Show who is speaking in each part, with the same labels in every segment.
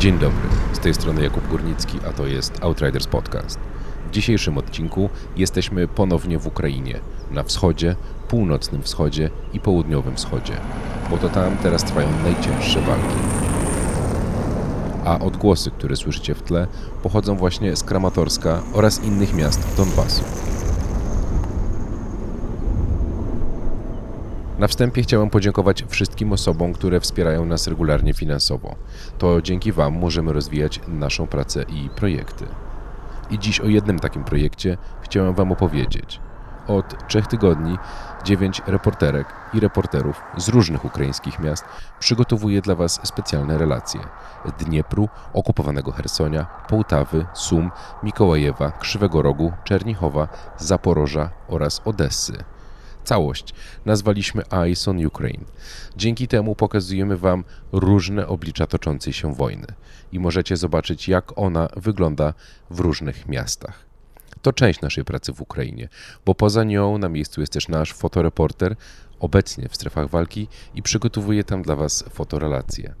Speaker 1: Dzień dobry, z tej strony Jakub Górnicki, a to jest Outriders Podcast. W dzisiejszym odcinku jesteśmy ponownie w Ukrainie, na wschodzie, północnym wschodzie i południowym wschodzie, bo to tam teraz trwają najcięższe walki. A odgłosy, które słyszycie w tle, pochodzą właśnie z Kramatorska oraz innych miast Donbasu. Na wstępie chciałem podziękować wszystkim osobom, które wspierają nas regularnie finansowo. To dzięki Wam możemy rozwijać naszą pracę i projekty. I dziś o jednym takim projekcie chciałem Wam opowiedzieć. Od trzech tygodni dziewięć reporterek i reporterów z różnych ukraińskich miast przygotowuje dla Was specjalne relacje. Dniepru, okupowanego Hersonia, Połtawy, Sum, Mikołajewa, Krzywego Rogu, Czernichowa, Zaporoża oraz Odessy. Całość nazwaliśmy Eyes on Ukraine. Dzięki temu pokazujemy Wam różne oblicza toczącej się wojny i możecie zobaczyć, jak ona wygląda w różnych miastach. To część naszej pracy w Ukrainie, bo poza nią na miejscu jest też nasz fotoreporter, obecnie w strefach walki i przygotowuje tam dla Was fotorelacje.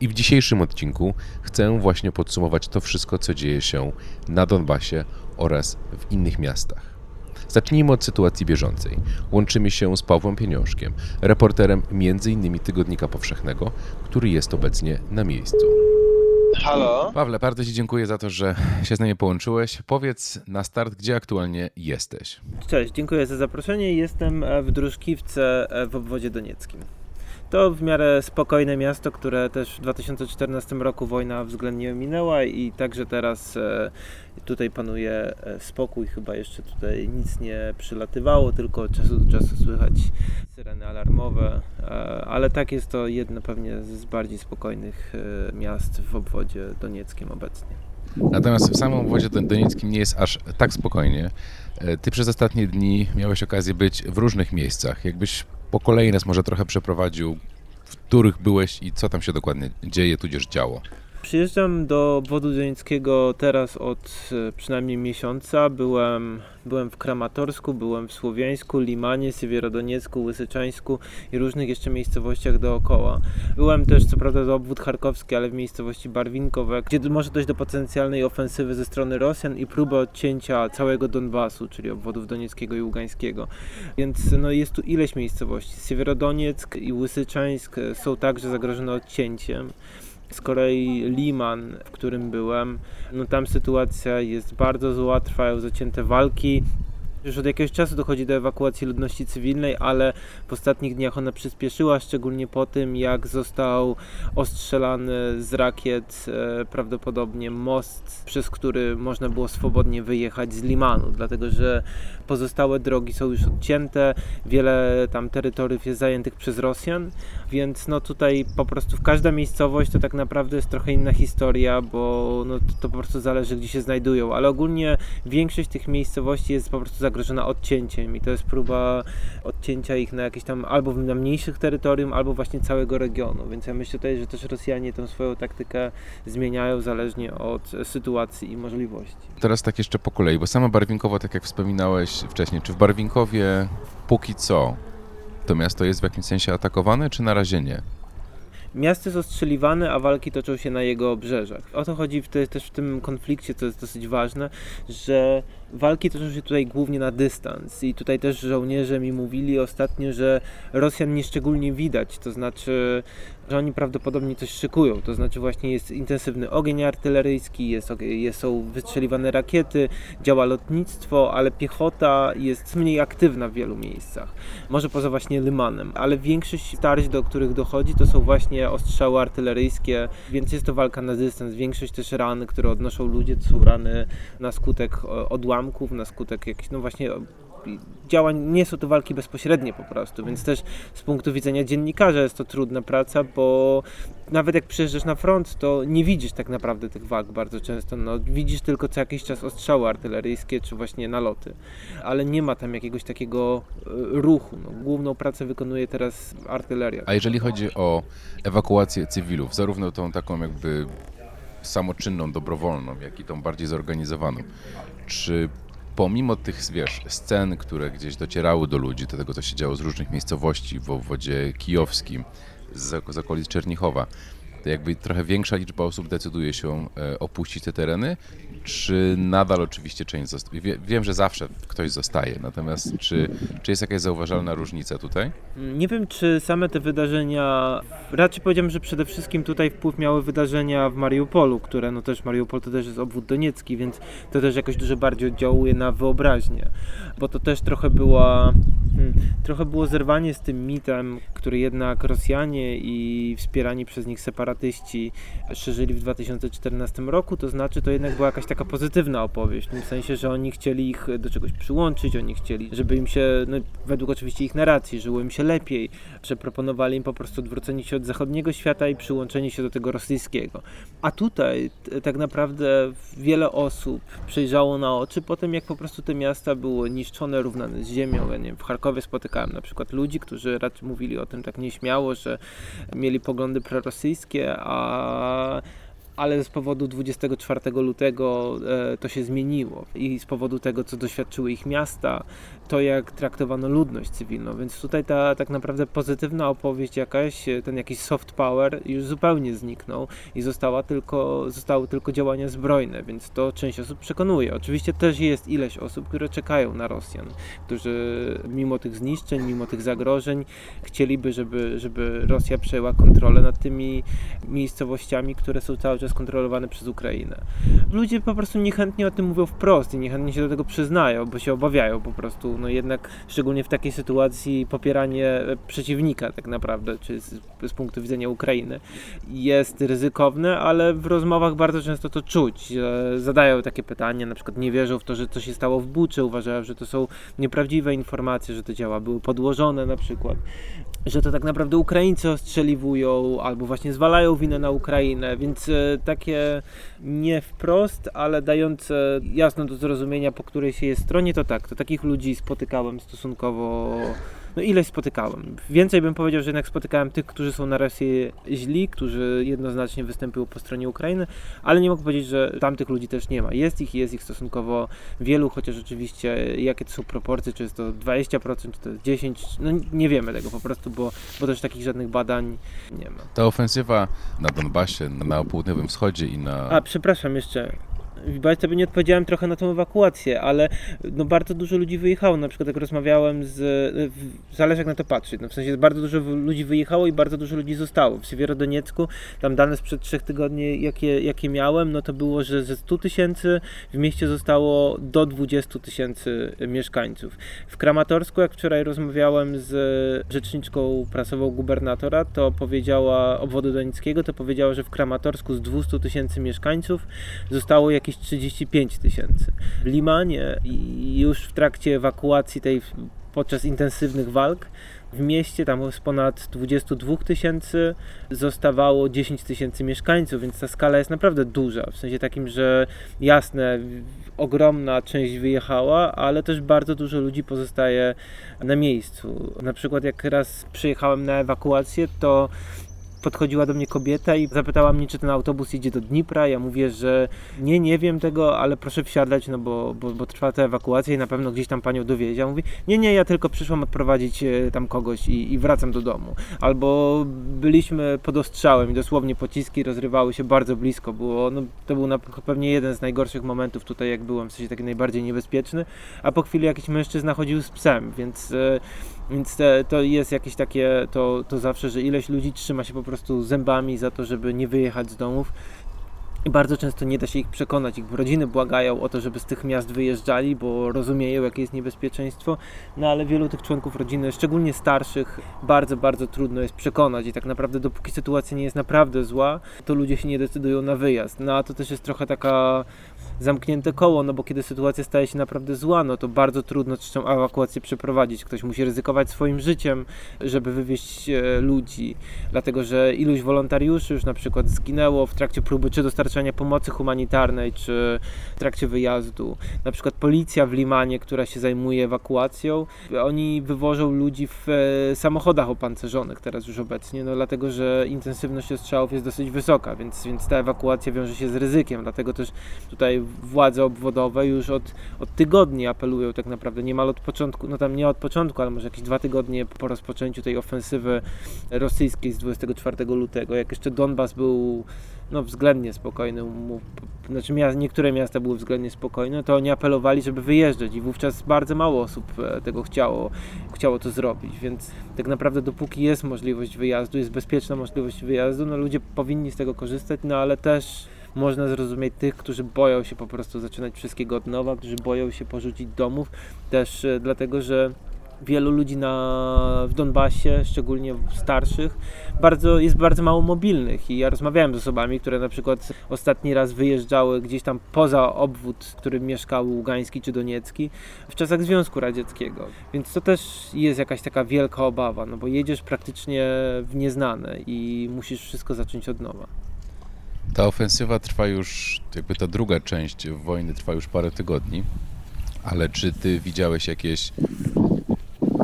Speaker 1: I w dzisiejszym odcinku chcę właśnie podsumować to wszystko, co dzieje się na Donbasie oraz w innych miastach. Zacznijmy od sytuacji bieżącej. Łączymy się z Pawłem Pieniążkiem, reporterem m.in. Tygodnika Powszechnego, który jest obecnie na miejscu.
Speaker 2: Halo?
Speaker 1: Pawle, bardzo Ci dziękuję za to, że się z nami połączyłeś. Powiedz na start, gdzie aktualnie jesteś.
Speaker 2: Cześć, dziękuję za zaproszenie. Jestem w Druszkiwce e, w obwodzie donieckim. To w miarę spokojne miasto, które też w 2014 roku wojna względnie minęła i także teraz e, tutaj panuje spokój. Chyba jeszcze tutaj nic nie przylatywało, tylko od czasu do czasu słychać syreny alarmowe, ale tak jest to jedno pewnie z bardziej spokojnych miast w obwodzie donieckim obecnie.
Speaker 1: Natomiast w samym obwodzie donieckim nie jest aż tak spokojnie. Ty przez ostatnie dni miałeś okazję być w różnych miejscach. Jakbyś po kolei nas może trochę przeprowadził, w których byłeś i co tam się dokładnie dzieje, tudzież działo.
Speaker 2: Przyjeżdżam do obwodu donieckiego teraz od e, przynajmniej miesiąca. Byłem, byłem w Kramatorsku, byłem w Słowiańsku, Limanie, Siewierodoniecku, Łysyczańsku i różnych jeszcze miejscowościach dookoła. Byłem też co prawda do obwód charkowski, ale w miejscowości Barwinkowe, gdzie może dojść do potencjalnej ofensywy ze strony Rosjan i próby odcięcia całego Donbasu, czyli obwodów donieckiego i ługańskiego. Więc no, jest tu ileś miejscowości. Siewierodonieck i Łysyczańsk są także zagrożone odcięciem. Z kolei Liman, w którym byłem, no tam sytuacja jest bardzo zła, trwają zacięte walki. Już od jakiegoś czasu dochodzi do ewakuacji ludności cywilnej, ale w ostatnich dniach ona przyspieszyła, szczególnie po tym, jak został ostrzelany z rakiet e, prawdopodobnie most, przez który można było swobodnie wyjechać z Limanu, dlatego że pozostałe drogi są już odcięte, wiele tam terytoriów jest zajętych przez Rosjan, więc no tutaj po prostu w każda miejscowość to tak naprawdę jest trochę inna historia, bo no to, to po prostu zależy gdzie się znajdują, ale ogólnie większość tych miejscowości jest po prostu zagrożona odcięciem i to jest próba odcięcia ich na jakieś tam albo na mniejszych terytorium, albo właśnie całego regionu, więc ja myślę tutaj, że też Rosjanie tę swoją taktykę zmieniają zależnie od sytuacji i możliwości.
Speaker 1: Teraz tak jeszcze po kolei, bo sama Barwinkowo, tak jak wspominałeś wcześniej, czy w Barwinkowie póki co to miasto jest w jakimś sensie atakowane, czy na razie nie?
Speaker 2: Miasto jest ostrzeliwane, a walki toczą się na jego obrzeżach. O to chodzi w te, też w tym konflikcie, co jest dosyć ważne, że walki toczą się tutaj głównie na dystans i tutaj też żołnierze mi mówili ostatnio, że Rosjan nieszczególnie widać, to znaczy, że oni prawdopodobnie coś szykują, to znaczy właśnie jest intensywny ogień artyleryjski, jest, jest, są wystrzeliwane rakiety, działa lotnictwo, ale piechota jest mniej aktywna w wielu miejscach. Może poza właśnie Lymanem, ale większość starć, do których dochodzi, to są właśnie ostrzały artyleryjskie, więc jest to walka na dystans. Większość też ran, które odnoszą ludzie, to są rany na skutek odłamków zamków na skutek jakichś, no właśnie działań, nie są to walki bezpośrednie po prostu, więc też z punktu widzenia dziennikarza jest to trudna praca, bo nawet jak przyjeżdżasz na front, to nie widzisz tak naprawdę tych walk bardzo często, no widzisz tylko co jakiś czas ostrzały artyleryjskie, czy właśnie naloty, ale nie ma tam jakiegoś takiego e, ruchu, no, główną pracę wykonuje teraz artyleria.
Speaker 1: A jeżeli chodzi o ewakuację cywilów, zarówno tą taką jakby samoczynną, dobrowolną, jak i tą bardziej zorganizowaną. Czy pomimo tych, wiesz, scen, które gdzieś docierały do ludzi, do tego, co się działo z różnych miejscowości w obwodzie kijowskim, z, z okolic Czernichowa,
Speaker 3: jakby trochę większa liczba osób decyduje się e, opuścić te tereny, czy nadal oczywiście część zostaje? Wie, wiem, że zawsze ktoś zostaje, natomiast czy, czy jest jakaś zauważalna różnica tutaj?
Speaker 2: Nie wiem, czy same te wydarzenia, raczej powiedziałbym, że przede wszystkim tutaj wpływ miały wydarzenia w Mariupolu, które no też Mariupol to też jest obwód doniecki, więc to też jakoś dużo bardziej oddziałuje na wyobraźnię, bo to też trochę była, trochę było zerwanie z tym mitem, który jednak Rosjanie i wspierani przez nich separatyści szerzyli w 2014 roku, to znaczy to jednak była jakaś taka pozytywna opowieść, w tym sensie, że oni chcieli ich do czegoś przyłączyć, oni chcieli, żeby im się, no, według oczywiście ich narracji, żyło im się lepiej, że proponowali im po prostu odwrócenie się od zachodniego świata i przyłączenie się do tego rosyjskiego. A tutaj tak naprawdę wiele osób przejrzało na oczy po tym, jak po prostu te miasta były niszczone, równane z ziemią. Nie wiem, w Charkowie spotykałem na przykład ludzi, którzy raczej mówili o tym tak nieśmiało, że mieli poglądy prorosyjskie, a ale z powodu 24 lutego to się zmieniło i z powodu tego, co doświadczyły ich miasta, to jak traktowano ludność cywilną, więc tutaj ta tak naprawdę pozytywna opowieść jakaś, e, ten jakiś soft power już zupełnie zniknął i została tylko, zostały tylko działania zbrojne, więc to część osób przekonuje. Oczywiście też jest ileś osób, które czekają na Rosjan, którzy mimo tych zniszczeń, mimo tych zagrożeń chcieliby, żeby, żeby Rosja przejęła kontrolę nad tymi miejscowościami, które są cały czas kontrolowane przez Ukrainę. Ludzie po prostu niechętnie o tym mówią wprost i niechętnie się do tego przyznają, bo się obawiają po prostu, no jednak szczególnie w takiej sytuacji popieranie przeciwnika tak naprawdę, czy z, z punktu widzenia Ukrainy jest ryzykowne, ale w rozmowach bardzo często to czuć. Zadają takie pytania, na przykład nie wierzą w to, że co się stało w Buczy, uważają, że to są nieprawdziwe informacje, że te działa były podłożone na przykład, że to tak naprawdę Ukraińcy ostrzeliwują albo właśnie zwalają winę na Ukrainę, więc e, takie nie wprost, ale dające jasno do zrozumienia, po której się jest stronie, to tak, to takich ludzi spotykałem stosunkowo no ileś spotykałem. Więcej bym powiedział, że jednak spotykałem tych, którzy są na Rosję źli, którzy jednoznacznie występują po stronie Ukrainy, ale nie mogę powiedzieć, że tamtych ludzi też nie ma. Jest ich, jest ich stosunkowo wielu, chociaż oczywiście jakie to są proporcje, czy jest to 20%, czy to jest 10%, no nie wiemy tego po prostu, bo, bo też takich żadnych badań nie ma.
Speaker 3: Ta ofensywa na Donbasie, na południowym wschodzie i na...
Speaker 2: A, przepraszam jeszcze. Bardzo sobie nie odpowiedziałem trochę na tą ewakuację, ale no bardzo dużo ludzi wyjechało. Na przykład jak rozmawiałem z. Zależy jak na to patrzeć. No w sensie bardzo dużo ludzi wyjechało i bardzo dużo ludzi zostało. W Siewierodoniecku, tam dane sprzed trzech tygodni, jakie, jakie miałem, no to było, że ze 100 tysięcy w mieście zostało do 20 tysięcy mieszkańców. W Kramatorsku, jak wczoraj rozmawiałem z rzeczniczką prasową gubernatora, to powiedziała obwodu donickiego, to powiedziała, że w Kramatorsku z 200 tysięcy mieszkańców zostało jakieś 35 tysięcy. W Limanie i już w trakcie ewakuacji tej podczas intensywnych walk w mieście tam z ponad 22 tysięcy zostawało 10 tysięcy mieszkańców, więc ta skala jest naprawdę duża. W sensie takim, że jasne, ogromna część wyjechała, ale też bardzo dużo ludzi pozostaje na miejscu. Na przykład jak raz przyjechałem na ewakuację, to podchodziła do mnie kobieta i zapytała mnie, czy ten autobus idzie do Dnipra. Ja mówię, że nie, nie wiem tego, ale proszę wsiadać, no bo, bo, bo trwa ta ewakuacja i na pewno gdzieś tam panią dowiezie. A mówi, nie, nie, ja tylko przyszłam odprowadzić e, tam kogoś i, i wracam do domu. Albo byliśmy pod ostrzałem i dosłownie pociski rozrywały się bardzo blisko. Było, no, to był na, pewnie jeden z najgorszych momentów tutaj, jak byłem, w sensie taki najbardziej niebezpieczny. A po chwili jakiś mężczyzna chodził z psem, więc e, więc te, to jest jakieś takie, to, to zawsze, że ileś ludzi trzyma się po prostu zębami za to, żeby nie wyjechać z domów. I bardzo często nie da się ich przekonać. Ich rodziny błagają o to, żeby z tych miast wyjeżdżali, bo rozumieją, jakie jest niebezpieczeństwo. No ale wielu tych członków rodziny, szczególnie starszych, bardzo, bardzo trudno jest przekonać. I tak naprawdę, dopóki sytuacja nie jest naprawdę zła, to ludzie się nie decydują na wyjazd. No a to też jest trochę taka zamknięte koło, no bo kiedy sytuacja staje się naprawdę zła, no to bardzo trudno tą ewakuację przeprowadzić. Ktoś musi ryzykować swoim życiem, żeby wywieźć e, ludzi, dlatego że iluś wolontariuszy już na przykład zginęło w trakcie próby czy dostarczania pomocy humanitarnej, czy w trakcie wyjazdu. Na przykład policja w Limanie, która się zajmuje ewakuacją, oni wywożą ludzi w e, samochodach opancerzonych teraz już obecnie, no dlatego że intensywność ostrzałów jest dosyć wysoka, więc, więc ta ewakuacja wiąże się z ryzykiem, dlatego też tutaj władze obwodowe już od, od tygodni apelują tak naprawdę, niemal od początku, no tam nie od początku, ale może jakieś dwa tygodnie po rozpoczęciu tej ofensywy rosyjskiej z 24 lutego, jak jeszcze Donbas był no, względnie spokojny, znaczy niektóre miasta były względnie spokojne, to oni apelowali, żeby wyjeżdżać i wówczas bardzo mało osób e, tego chciało, chciało to zrobić, więc tak naprawdę dopóki jest możliwość wyjazdu, jest bezpieczna możliwość wyjazdu, no ludzie powinni z tego korzystać, no ale też można zrozumieć tych, którzy boją się po prostu zaczynać wszystkiego od nowa, którzy boją się porzucić domów, też e, dlatego, że wielu ludzi na, w Donbasie, szczególnie starszych, bardzo, jest bardzo mało mobilnych i ja rozmawiałem z osobami, które na przykład ostatni raz wyjeżdżały gdzieś tam poza obwód, w którym mieszkał Ługański czy Doniecki w czasach Związku Radzieckiego. Więc to też jest jakaś taka wielka obawa, no bo jedziesz praktycznie w nieznane i musisz wszystko zacząć od nowa.
Speaker 3: Ta ofensywa trwa już, jakby ta druga część wojny trwa już parę tygodni, ale czy ty widziałeś jakieś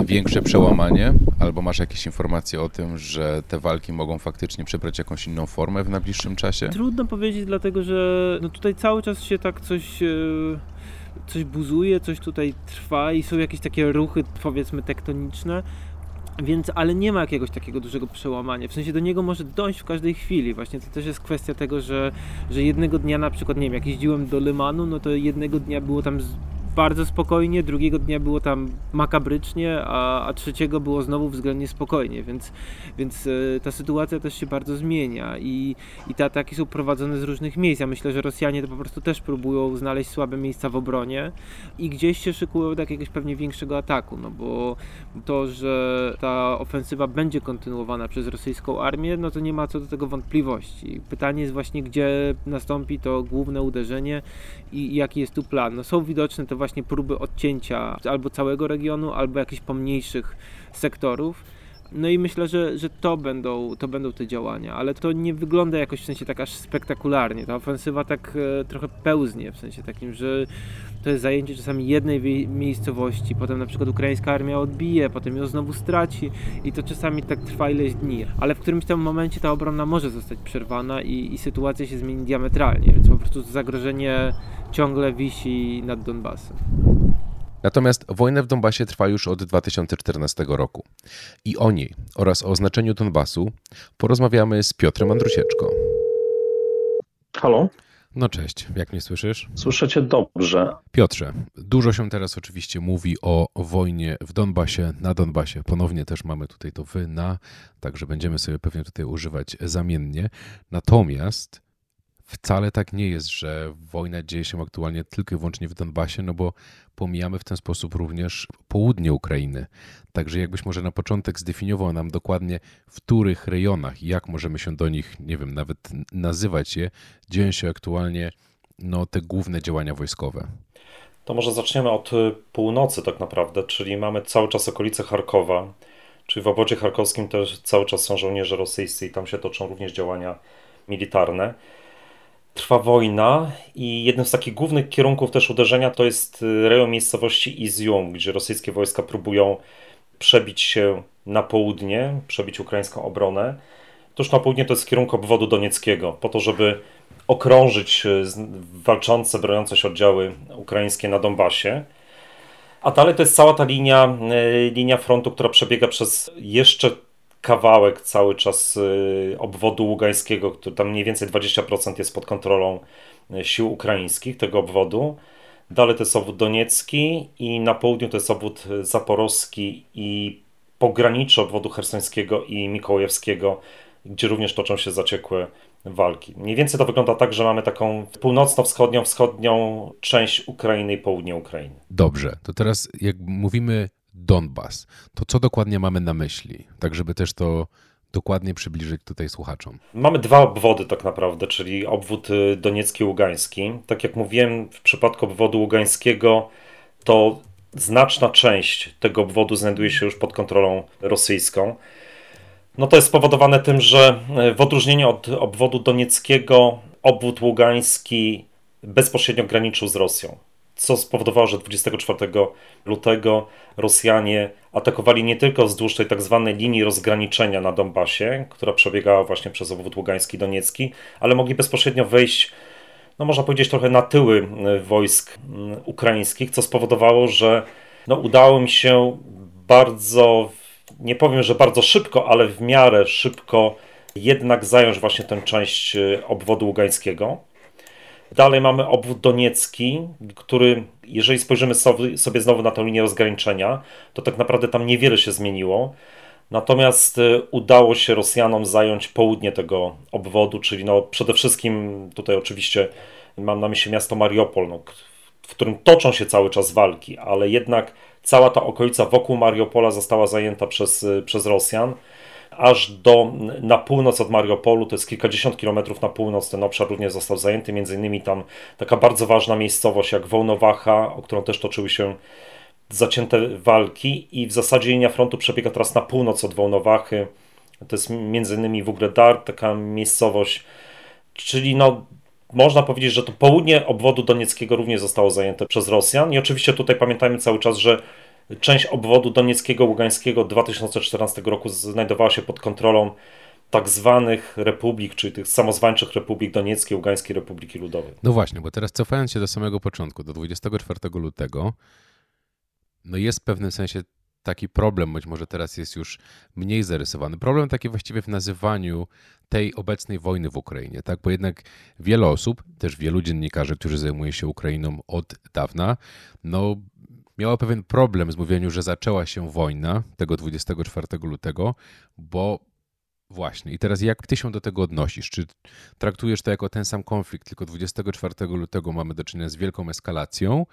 Speaker 3: większe przełamanie, albo masz jakieś informacje o tym, że te walki mogą faktycznie przybrać jakąś inną formę w najbliższym czasie?
Speaker 2: Trudno powiedzieć, dlatego że no tutaj cały czas się tak coś. E, coś buzuje, coś tutaj trwa i są jakieś takie ruchy, powiedzmy, tektoniczne, więc, ale nie ma jakiegoś takiego dużego przełamania. W sensie do niego może dojść w każdej chwili. Właśnie to też jest kwestia tego, że, że jednego dnia na przykład, nie wiem, jak jeździłem do Lemanu, no to jednego dnia było tam bardzo spokojnie, drugiego dnia było tam makabrycznie, a, a trzeciego było znowu względnie spokojnie, więc, więc e, ta sytuacja też się bardzo zmienia i, i te ataki są prowadzone z różnych miejsc. Ja myślę, że Rosjanie to po prostu też próbują znaleźć słabe miejsca w obronie i gdzieś się szykują do jakiegoś pewnie większego ataku, no bo to, że ta ofensywa będzie kontynuowana przez rosyjską armię, no to nie ma co do tego wątpliwości. Pytanie jest właśnie, gdzie nastąpi to główne uderzenie i jaki jest tu plan. No są widoczne te właśnie próby odcięcia albo całego regionu, albo jakichś pomniejszych sektorów. No i myślę, że, że to, będą, to będą te działania, ale to nie wygląda jakoś w sensie tak aż spektakularnie. Ta ofensywa tak e, trochę pełznie, w sensie takim, że to jest zajęcie czasami jednej miejscowości, potem na przykład ukraińska armia odbije, potem ją znowu straci i to czasami tak trwa ileś dni. Ale w którymś tam momencie ta obrona może zostać przerwana i, i sytuacja się zmieni diametralnie, więc po prostu zagrożenie ciągle wisi nad Donbasem.
Speaker 1: Natomiast wojna w Donbasie trwa już od 2014 roku. I o niej oraz o znaczeniu Donbasu porozmawiamy z Piotrem Andrusieczko.
Speaker 4: Halo?
Speaker 1: No cześć, jak mnie słyszysz?
Speaker 4: Słyszę cię dobrze.
Speaker 1: Piotrze, dużo się teraz oczywiście mówi o wojnie w Donbasie, na Donbasie. Ponownie też mamy tutaj to wy, na, także będziemy sobie pewnie tutaj używać zamiennie. Natomiast wcale tak nie jest, że wojna dzieje się aktualnie tylko i wyłącznie w Donbasie, no bo pomijamy w ten sposób również południe Ukrainy. Także jakbyś może na początek zdefiniował nam dokładnie, w których rejonach jak możemy się do nich, nie wiem, nawet nazywać je, dzieją się aktualnie no, te główne działania wojskowe.
Speaker 4: To może zaczniemy od y, północy tak naprawdę, czyli mamy cały czas okolice Charkowa, czyli w obwodzie charkowskim też cały czas są żołnierze rosyjscy i tam się toczą również działania militarne trwa wojna i jednym z takich głównych kierunków też uderzenia to jest y, rejon miejscowości Izium, gdzie rosyjskie wojska próbują przebić się na południe, przebić ukraińską obronę. Tuż na południe to jest kierunku obwodu donieckiego, po to, żeby okrążyć y, walczące, broniące się oddziały ukraińskie na Donbasie. A dalej to jest cała ta linia, y, linia frontu, która przebiega przez jeszcze kawałek cały czas y, obwodu ługańskiego, który tam mniej więcej 20% jest pod kontrolą y, sił ukraińskich, tego obwodu. Dalej to jest obwód doniecki i na południu to jest obwód zaporowski i pogranicze obwodu hersońskiego i mikołajewskiego, gdzie również toczą się zaciekłe walki. Mniej więcej to wygląda tak, że mamy taką północno-wschodnią, wschodnią część Ukrainy i południe Ukrainy.
Speaker 1: Dobrze, to teraz jak mówimy Donbas, to co dokładnie mamy na myśli? Tak, żeby też to dokładnie przybliżyć tutaj słuchaczom.
Speaker 4: Mamy dwa obwody tak naprawdę, czyli obwód y, doniecki i ługański. Tak jak mówiłem, w przypadku obwodu ługańskiego to znaczna część tego obwodu znajduje się już pod kontrolą rosyjską. No to jest spowodowane tym, że y, w odróżnieniu od obwodu donieckiego, obwód ługański bezpośrednio graniczył z Rosją co spowodowało, że 24 lutego Rosjanie atakowali nie tylko wzdłuż tej tak zwanej linii rozgraniczenia na Donbasie, która przebiegała właśnie przez obwód Ługański i Doniecki, ale mogli bezpośrednio wejść no można powiedzieć, trochę na tyły wojsk ukraińskich, co spowodowało, że no, udało mi się bardzo, nie powiem, że bardzo szybko, ale w miarę szybko jednak zająć właśnie tę część obwodu ługańskiego. Dalej mamy obwód doniecki, który, jeżeli spojrzymy sobie znowu na tę linię rozgraniczenia, to tak naprawdę tam niewiele się zmieniło. Natomiast y, udało się Rosjanom zająć południe tego obwodu, czyli no przede wszystkim tutaj oczywiście mam na myśli miasto Mariupol, no, w którym toczą się cały czas walki, ale jednak cała ta okolica wokół Mariupola została zajęta przez, y, przez Rosjan aż do, na północ od Mariupolu, to jest kilkadziesiąt kilometrów na północ, ten obszar również został zajęty, między innymi tam taka bardzo ważna miejscowość jak Wołnowacha, o którą też toczyły się zacięte walki i w zasadzie linia frontu przebiega teraz na północ od Wołnowachy, to jest między innymi Wugledar, taka miejscowość, czyli no można powiedzieć, że to południe obwodu donieckiego również zostało zajęte przez Rosjan i oczywiście tutaj pamiętajmy cały czas, że Część obwodu donieckiego, ługańskiego 2014 roku znajdowała się pod kontrolą tak zwanych republik, czyli tych samozwańczych republik donieckiej, Ługańskiej Republiki Ludowej.
Speaker 3: No właśnie, bo teraz cofając się do samego początku, do 24 lutego, no jest w pewnym sensie taki problem, być może teraz jest już mniej zarysowany. Problem taki właściwie w nazywaniu tej obecnej wojny w Ukrainie, tak? Bo jednak wiele osób, też wielu dziennikarzy, którzy zajmuje się Ukrainą od dawna, no miała pewien problem z mówieniem, że zaczęła się wojna tego 24 lutego, bo właśnie. I teraz jak ty się do tego odnosisz? Czy traktujesz to jako ten sam konflikt, tylko 24 lutego mamy do czynienia z wielką eskalacją?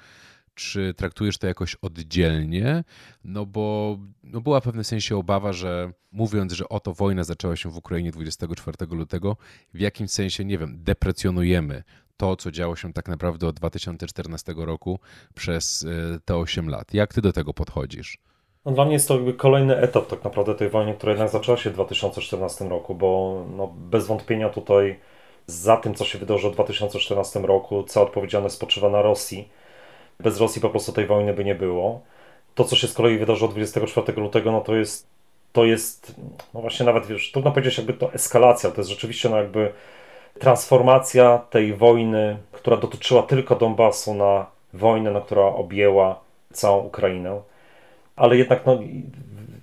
Speaker 3: Czy traktujesz to jakoś oddzielnie? No bo no była w pewnym sensie obawa, że mówiąc, że oto wojna zaczęła się w Ukrainie 24 lutego, w jakimś sensie, nie wiem, deprecjonujemy to, co działo się tak naprawdę od 2014 roku przez e, te 8 lat. Jak ty do tego podchodzisz?
Speaker 4: No dla mnie jest to jakby kolejny etap tak naprawdę tej wojny, która jednak zaczęła się w 2014 roku, bo no bez wątpienia tutaj za tym, co się wydarzyło w 2014 roku, cała odpowiedzialność spoczywa na Rosji. Bez Rosji po prostu tej wojny by nie było. To, co się z kolei wydarzyło 24 lutego, no to jest, to jest, no właśnie nawet, wiesz, trudno powiedzieć jakby to eskalacja, to jest rzeczywiście no jakby transformacja tej wojny, która dotyczyła tylko Donbasu, na wojnę, no, która objęła całą Ukrainę. Ale jednak no,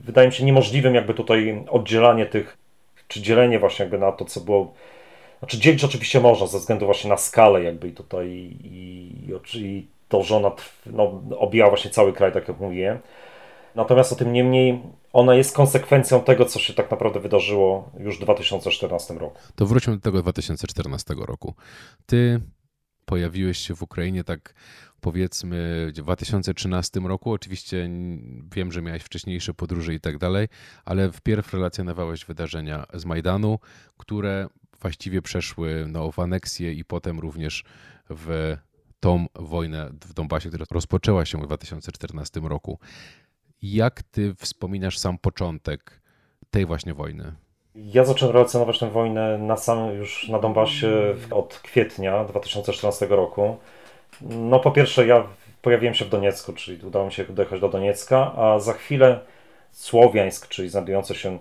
Speaker 4: wydaje mi się niemożliwym jakby tutaj oddzielanie tych, czy dzielenie właśnie jakby na to, co było znaczy dzielić oczywiście można ze względu właśnie na skalę jakby tutaj i, i, i to, że ona no, objęła właśnie cały kraj, tak jak mówiłem. Natomiast o tym niemniej ona jest konsekwencją tego, co się tak naprawdę wydarzyło już w 2014 roku.
Speaker 3: To wróćmy do tego 2014 roku. Ty pojawiłeś się w Ukrainie tak powiedzmy w 2013 roku. Oczywiście wiem, że miałeś wcześniejsze podróże i tak dalej, ale wpierw relacjonowałeś wydarzenia z Majdanu, które właściwie przeszły no, w aneksję i potem również w tą wojnę w Donbasie, która rozpoczęła się w 2014 roku. Jak ty wspominasz sam początek tej właśnie wojny?
Speaker 4: Ja zacząłem relacjonować tę wojnę na samym już na Donbasie od kwietnia 2014 roku. No po pierwsze ja pojawiłem się w Doniecku, czyli udało mi się dojechać do Doniecka, a za chwilę Słowiańsk, czyli znajdujące się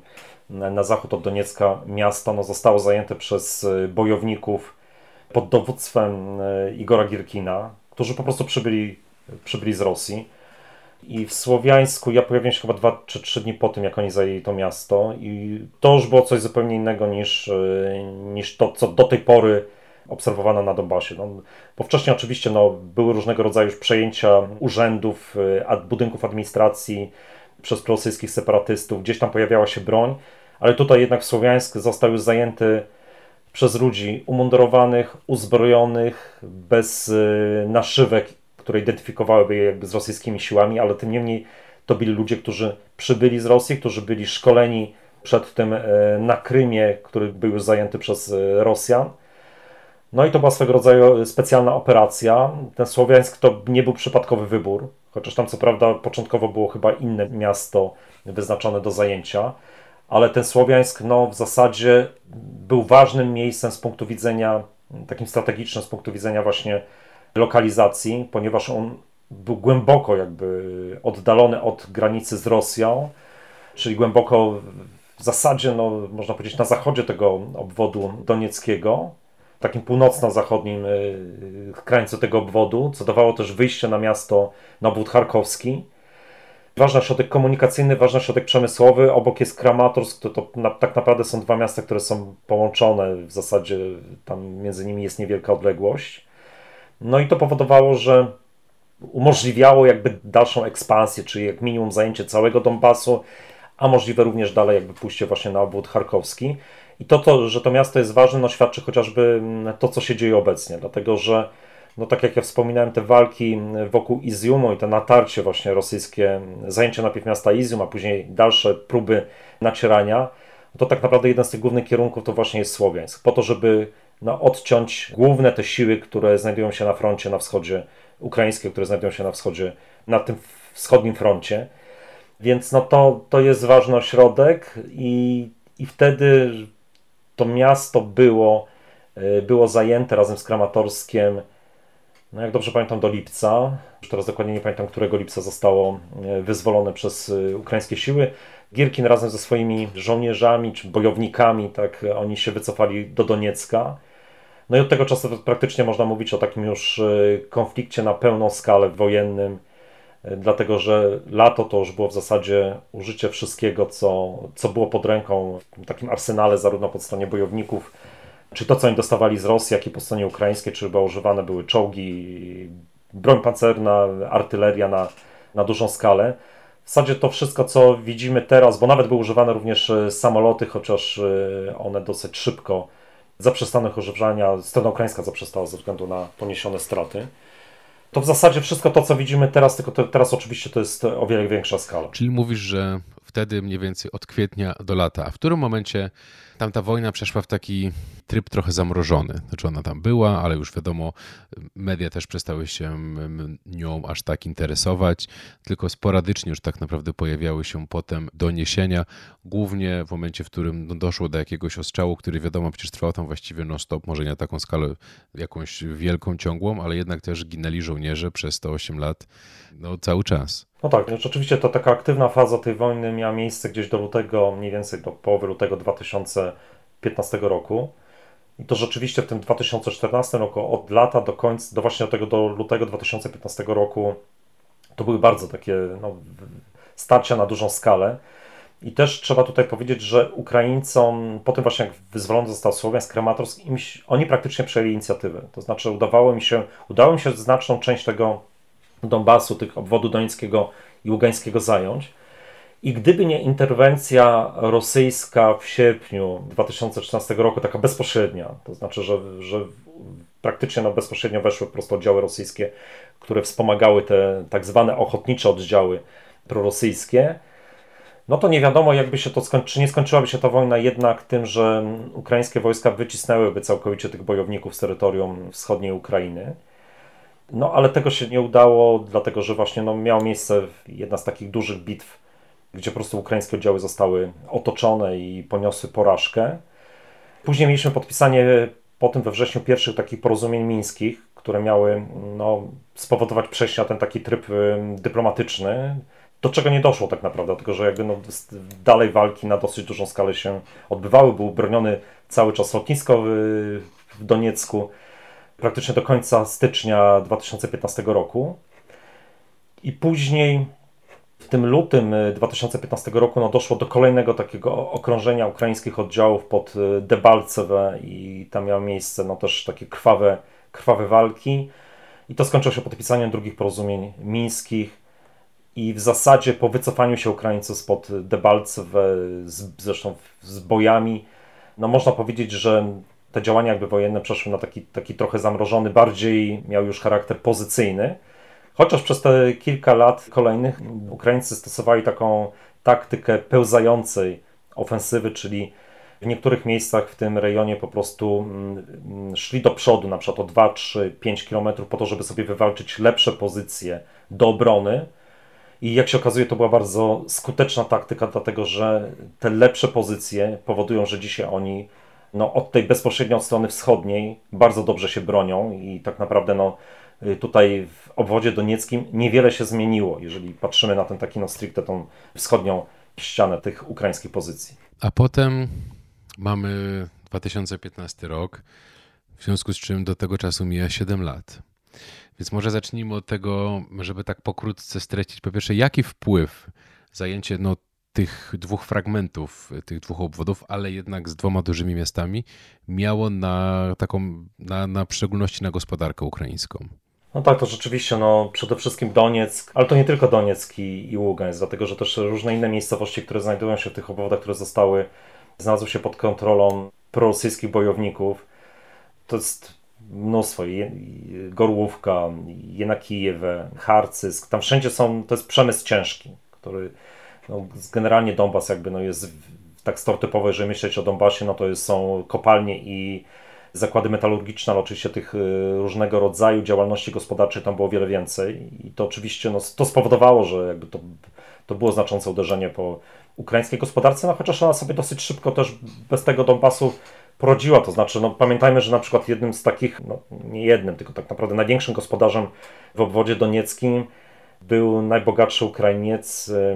Speaker 4: na zachód od Doniecka miasto, no zostało zajęte przez bojowników pod dowództwem e, Igora Girkina, którzy po prostu przybyli, przybyli z Rosji. I w Słowiańsku ja pojawiłem się chyba dwa czy trzy dni po tym, jak oni zajęli to miasto i to już było coś zupełnie innego niż, e, niż to, co do tej pory obserwowano na Donbasie. No, bo wcześniej oczywiście no, były różnego rodzaju przejęcia urzędów, e, budynków administracji przez rosyjskich separatystów, gdzieś tam pojawiała się broń, ale tutaj jednak w Słowiańsk został już zajęty przez ludzi umundurowanych, uzbrojonych, bez e, naszywek które identyfikowałyby je jakby z rosyjskimi siłami, ale tym niemniej to byli ludzie, którzy przybyli z Rosji, którzy byli szkoleni przed tym e, na Krymie, który był już zajęty przez e, Rosjan. No i to była swego rodzaju specjalna operacja. Ten Słowiańsk to nie był przypadkowy wybór, chociaż tam co prawda początkowo było chyba inne miasto wyznaczone do zajęcia, ale ten Słowiańsk no, w zasadzie był ważnym miejscem z punktu widzenia, takim strategicznym z punktu widzenia właśnie lokalizacji, ponieważ on był głęboko jakby oddalony od granicy z Rosją, czyli głęboko w zasadzie, no, można powiedzieć, na zachodzie tego obwodu donieckiego. takim północno-zachodnim y, krańcu tego obwodu, co dawało też wyjście na miasto, na obwód charkowski. Ważny środek komunikacyjny, ważny środek przemysłowy, obok jest Kramatorsk, to, to na, tak naprawdę są dwa miasta, które są połączone, w zasadzie tam między nimi jest niewielka odległość. No i to powodowało, że umożliwiało jakby dalszą ekspansję, czyli jak minimum zajęcie całego Donbasu, a możliwe również dalej jakby pójście właśnie na obwód charkowski. I to, to, że to miasto jest ważne, no świadczy chociażby mm, to, co się dzieje obecnie, dlatego że no tak jak ja wspominałem, te walki wokół Iziumu i to natarcie właśnie rosyjskie, zajęcie najpierw miasta Izium, a później dalsze próby nacierania, to tak naprawdę jeden z tych głównych kierunków to właśnie jest Słowiańsk, po to, żeby no, odciąć główne te siły, które znajdują się na froncie na wschodzie ukraińskie, które znajdują się na wschodzie, na tym wschodnim froncie. Więc no to, to jest ważny ośrodek i, i wtedy to miasto było, e, było zajęte razem z Kramatorskiem, no jak dobrze pamiętam, do lipca. Już teraz dokładnie nie pamiętam, którego lipca zostało e, wyzwolone przez e, ukraińskie siły. Gierkin razem ze swoimi żołnierzami czy bojownikami, tak, oni się wycofali do Doniecka. No i od tego czasu praktycznie można mówić o takim już konflikcie na pełną skalę wojennym, dlatego że lato to już było w zasadzie użycie wszystkiego, co, co było pod ręką w takim arsenale, zarówno po stronie bojowników, czy to, co oni dostawali z Rosji, jak i po stronie ukraińskiej, czy chyba używane były czołgi, broń pancerna, artyleria na, na dużą skalę. W zasadzie to wszystko, co widzimy teraz, bo nawet były używane również e, samoloty, chociaż one dosyć szybko zaprzestały ich używania, strona ukraińska zaprzestała ze względu na poniesione straty to w zasadzie wszystko to, co widzimy teraz, tylko to, teraz oczywiście to jest o wiele większa skala.
Speaker 3: Czyli mówisz, że wtedy mniej więcej od kwietnia do lata. A w którym momencie tamta wojna przeszła w taki tryb trochę zamrożony. Znaczy ona tam była, ale już wiadomo, media też przestały się nią aż tak interesować, tylko sporadycznie już tak naprawdę pojawiały się potem doniesienia, głównie w momencie, w którym no, doszło do jakiegoś ostrzału, który wiadomo przecież trwał tam właściwie non-stop, może nie na taką skalę jakąś wielką, ciągłą, ale jednak też ginęli żołnierze przez 108 lat, no cały czas.
Speaker 4: No tak, no rzeczywiście to taka aktywna faza tej wojny miała miejsce gdzieś do lutego, mniej więcej do połowy lutego 2015 roku. I to rzeczywiście w tym 2014 roku, od lata do końca, do właśnie tego do lutego 2015 roku, to były bardzo takie no, starcia na dużą skalę. I też trzeba tutaj powiedzieć, że Ukraińcom, po tym właśnie jak wyzwolony został Słowiańsk, Krematorsk, oni praktycznie przejęli inicjatywę. To znaczy udawało mi się, udało mi się znaczną część tego Donbasu, tych obwodu dońskiego i ługańskiego zająć. I gdyby nie interwencja rosyjska w sierpniu 2013 roku, taka bezpośrednia, to znaczy, że, że praktycznie no bezpośrednio weszły po prostu oddziały rosyjskie, które wspomagały te tak zwane ochotnicze oddziały prorosyjskie, no to nie wiadomo, jakby się to skończy, czy nie skończyłaby się ta wojna jednak tym, że ukraińskie wojska wycisnęłyby całkowicie tych bojowników z terytorium wschodniej Ukrainy. No ale tego się nie udało, dlatego że właśnie no, miała miejsce jedna z takich dużych bitw, gdzie po prostu ukraińskie oddziały zostały otoczone i poniosły porażkę. Później mieliśmy podpisanie potem we wrześniu pierwszych takich porozumień mińskich, które miały no, spowodować przejście na ten taki tryb dyplomatyczny, do czego nie doszło tak naprawdę, dlatego że jakby no, dalej walki na dosyć dużą skalę się odbywały. Był broniony cały czas lotnisko w Doniecku praktycznie do końca stycznia 2015 roku. I później w tym lutym 2015 roku no, doszło do kolejnego takiego okrążenia ukraińskich oddziałów pod e, Debalcewe i tam miały miejsce no, też takie krwawe, krwawe walki. I to skończyło się podpisaniem drugich porozumień mińskich. I w zasadzie po wycofaniu się Ukraińców spod Debalcewe, z, zresztą z bojami, no można powiedzieć, że te działania jakby wojenne przeszły na taki, taki trochę zamrożony, bardziej miał już charakter pozycyjny. Chociaż przez te kilka lat kolejnych Ukraińcy stosowali taką taktykę pełzającej ofensywy, czyli w niektórych miejscach w tym rejonie po prostu mm, mm, szli do przodu, na przykład o 2, 3, 5 km, po to, żeby sobie wywalczyć lepsze pozycje do obrony. I jak się okazuje, to była bardzo skuteczna taktyka, dlatego że te lepsze pozycje powodują, że dzisiaj oni no, od tej bezpośrednio od strony wschodniej bardzo dobrze się bronią i tak naprawdę no, y, tutaj w obwodzie donieckim niewiele się zmieniło, jeżeli patrzymy na ten taki no stricte tą wschodnią ścianę tych ukraińskich pozycji.
Speaker 3: A potem mamy 2015 rok. W związku z czym do tego czasu mija 7 lat. Więc może zacznijmy od tego, żeby tak pokrótce streścić. Po pierwsze, jaki wpływ zajęcie no, tych dwóch fragmentów, tych dwóch obwodów, ale jednak z dwoma dużymi miastami, miało na taką, na, na w szczególności na gospodarkę ukraińską?
Speaker 4: No tak, to rzeczywiście, no przede wszystkim Donieck, ale to nie tylko Donieck i, i Ługańsk, dlatego że też różne inne miejscowości, które znajdują się w tych obwodach, które zostały, znalazły się pod kontrolą prorosyjskich bojowników. To jest mnóstwo, Gorłówka, Jenakijewe, Harcysk, tam wszędzie są, to jest przemysł ciężki, który no, generalnie Donbas jakby no jest tak stereotypowo, jeżeli myśleć o Donbasie, no to jest, są kopalnie i zakłady metalurgiczne, ale oczywiście tych y, różnego rodzaju działalności gospodarczej tam było wiele więcej. I to oczywiście no, to spowodowało, że jakby to, to było znaczące uderzenie po ukraińskiej gospodarce, no chociaż ona sobie dosyć szybko też bez tego Donbasu porodziła, to znaczy no, pamiętajmy, że na przykład jednym z takich, no, nie jednym, tylko tak naprawdę największym gospodarzem w obwodzie donieckim był najbogatszy Ukrainiec y,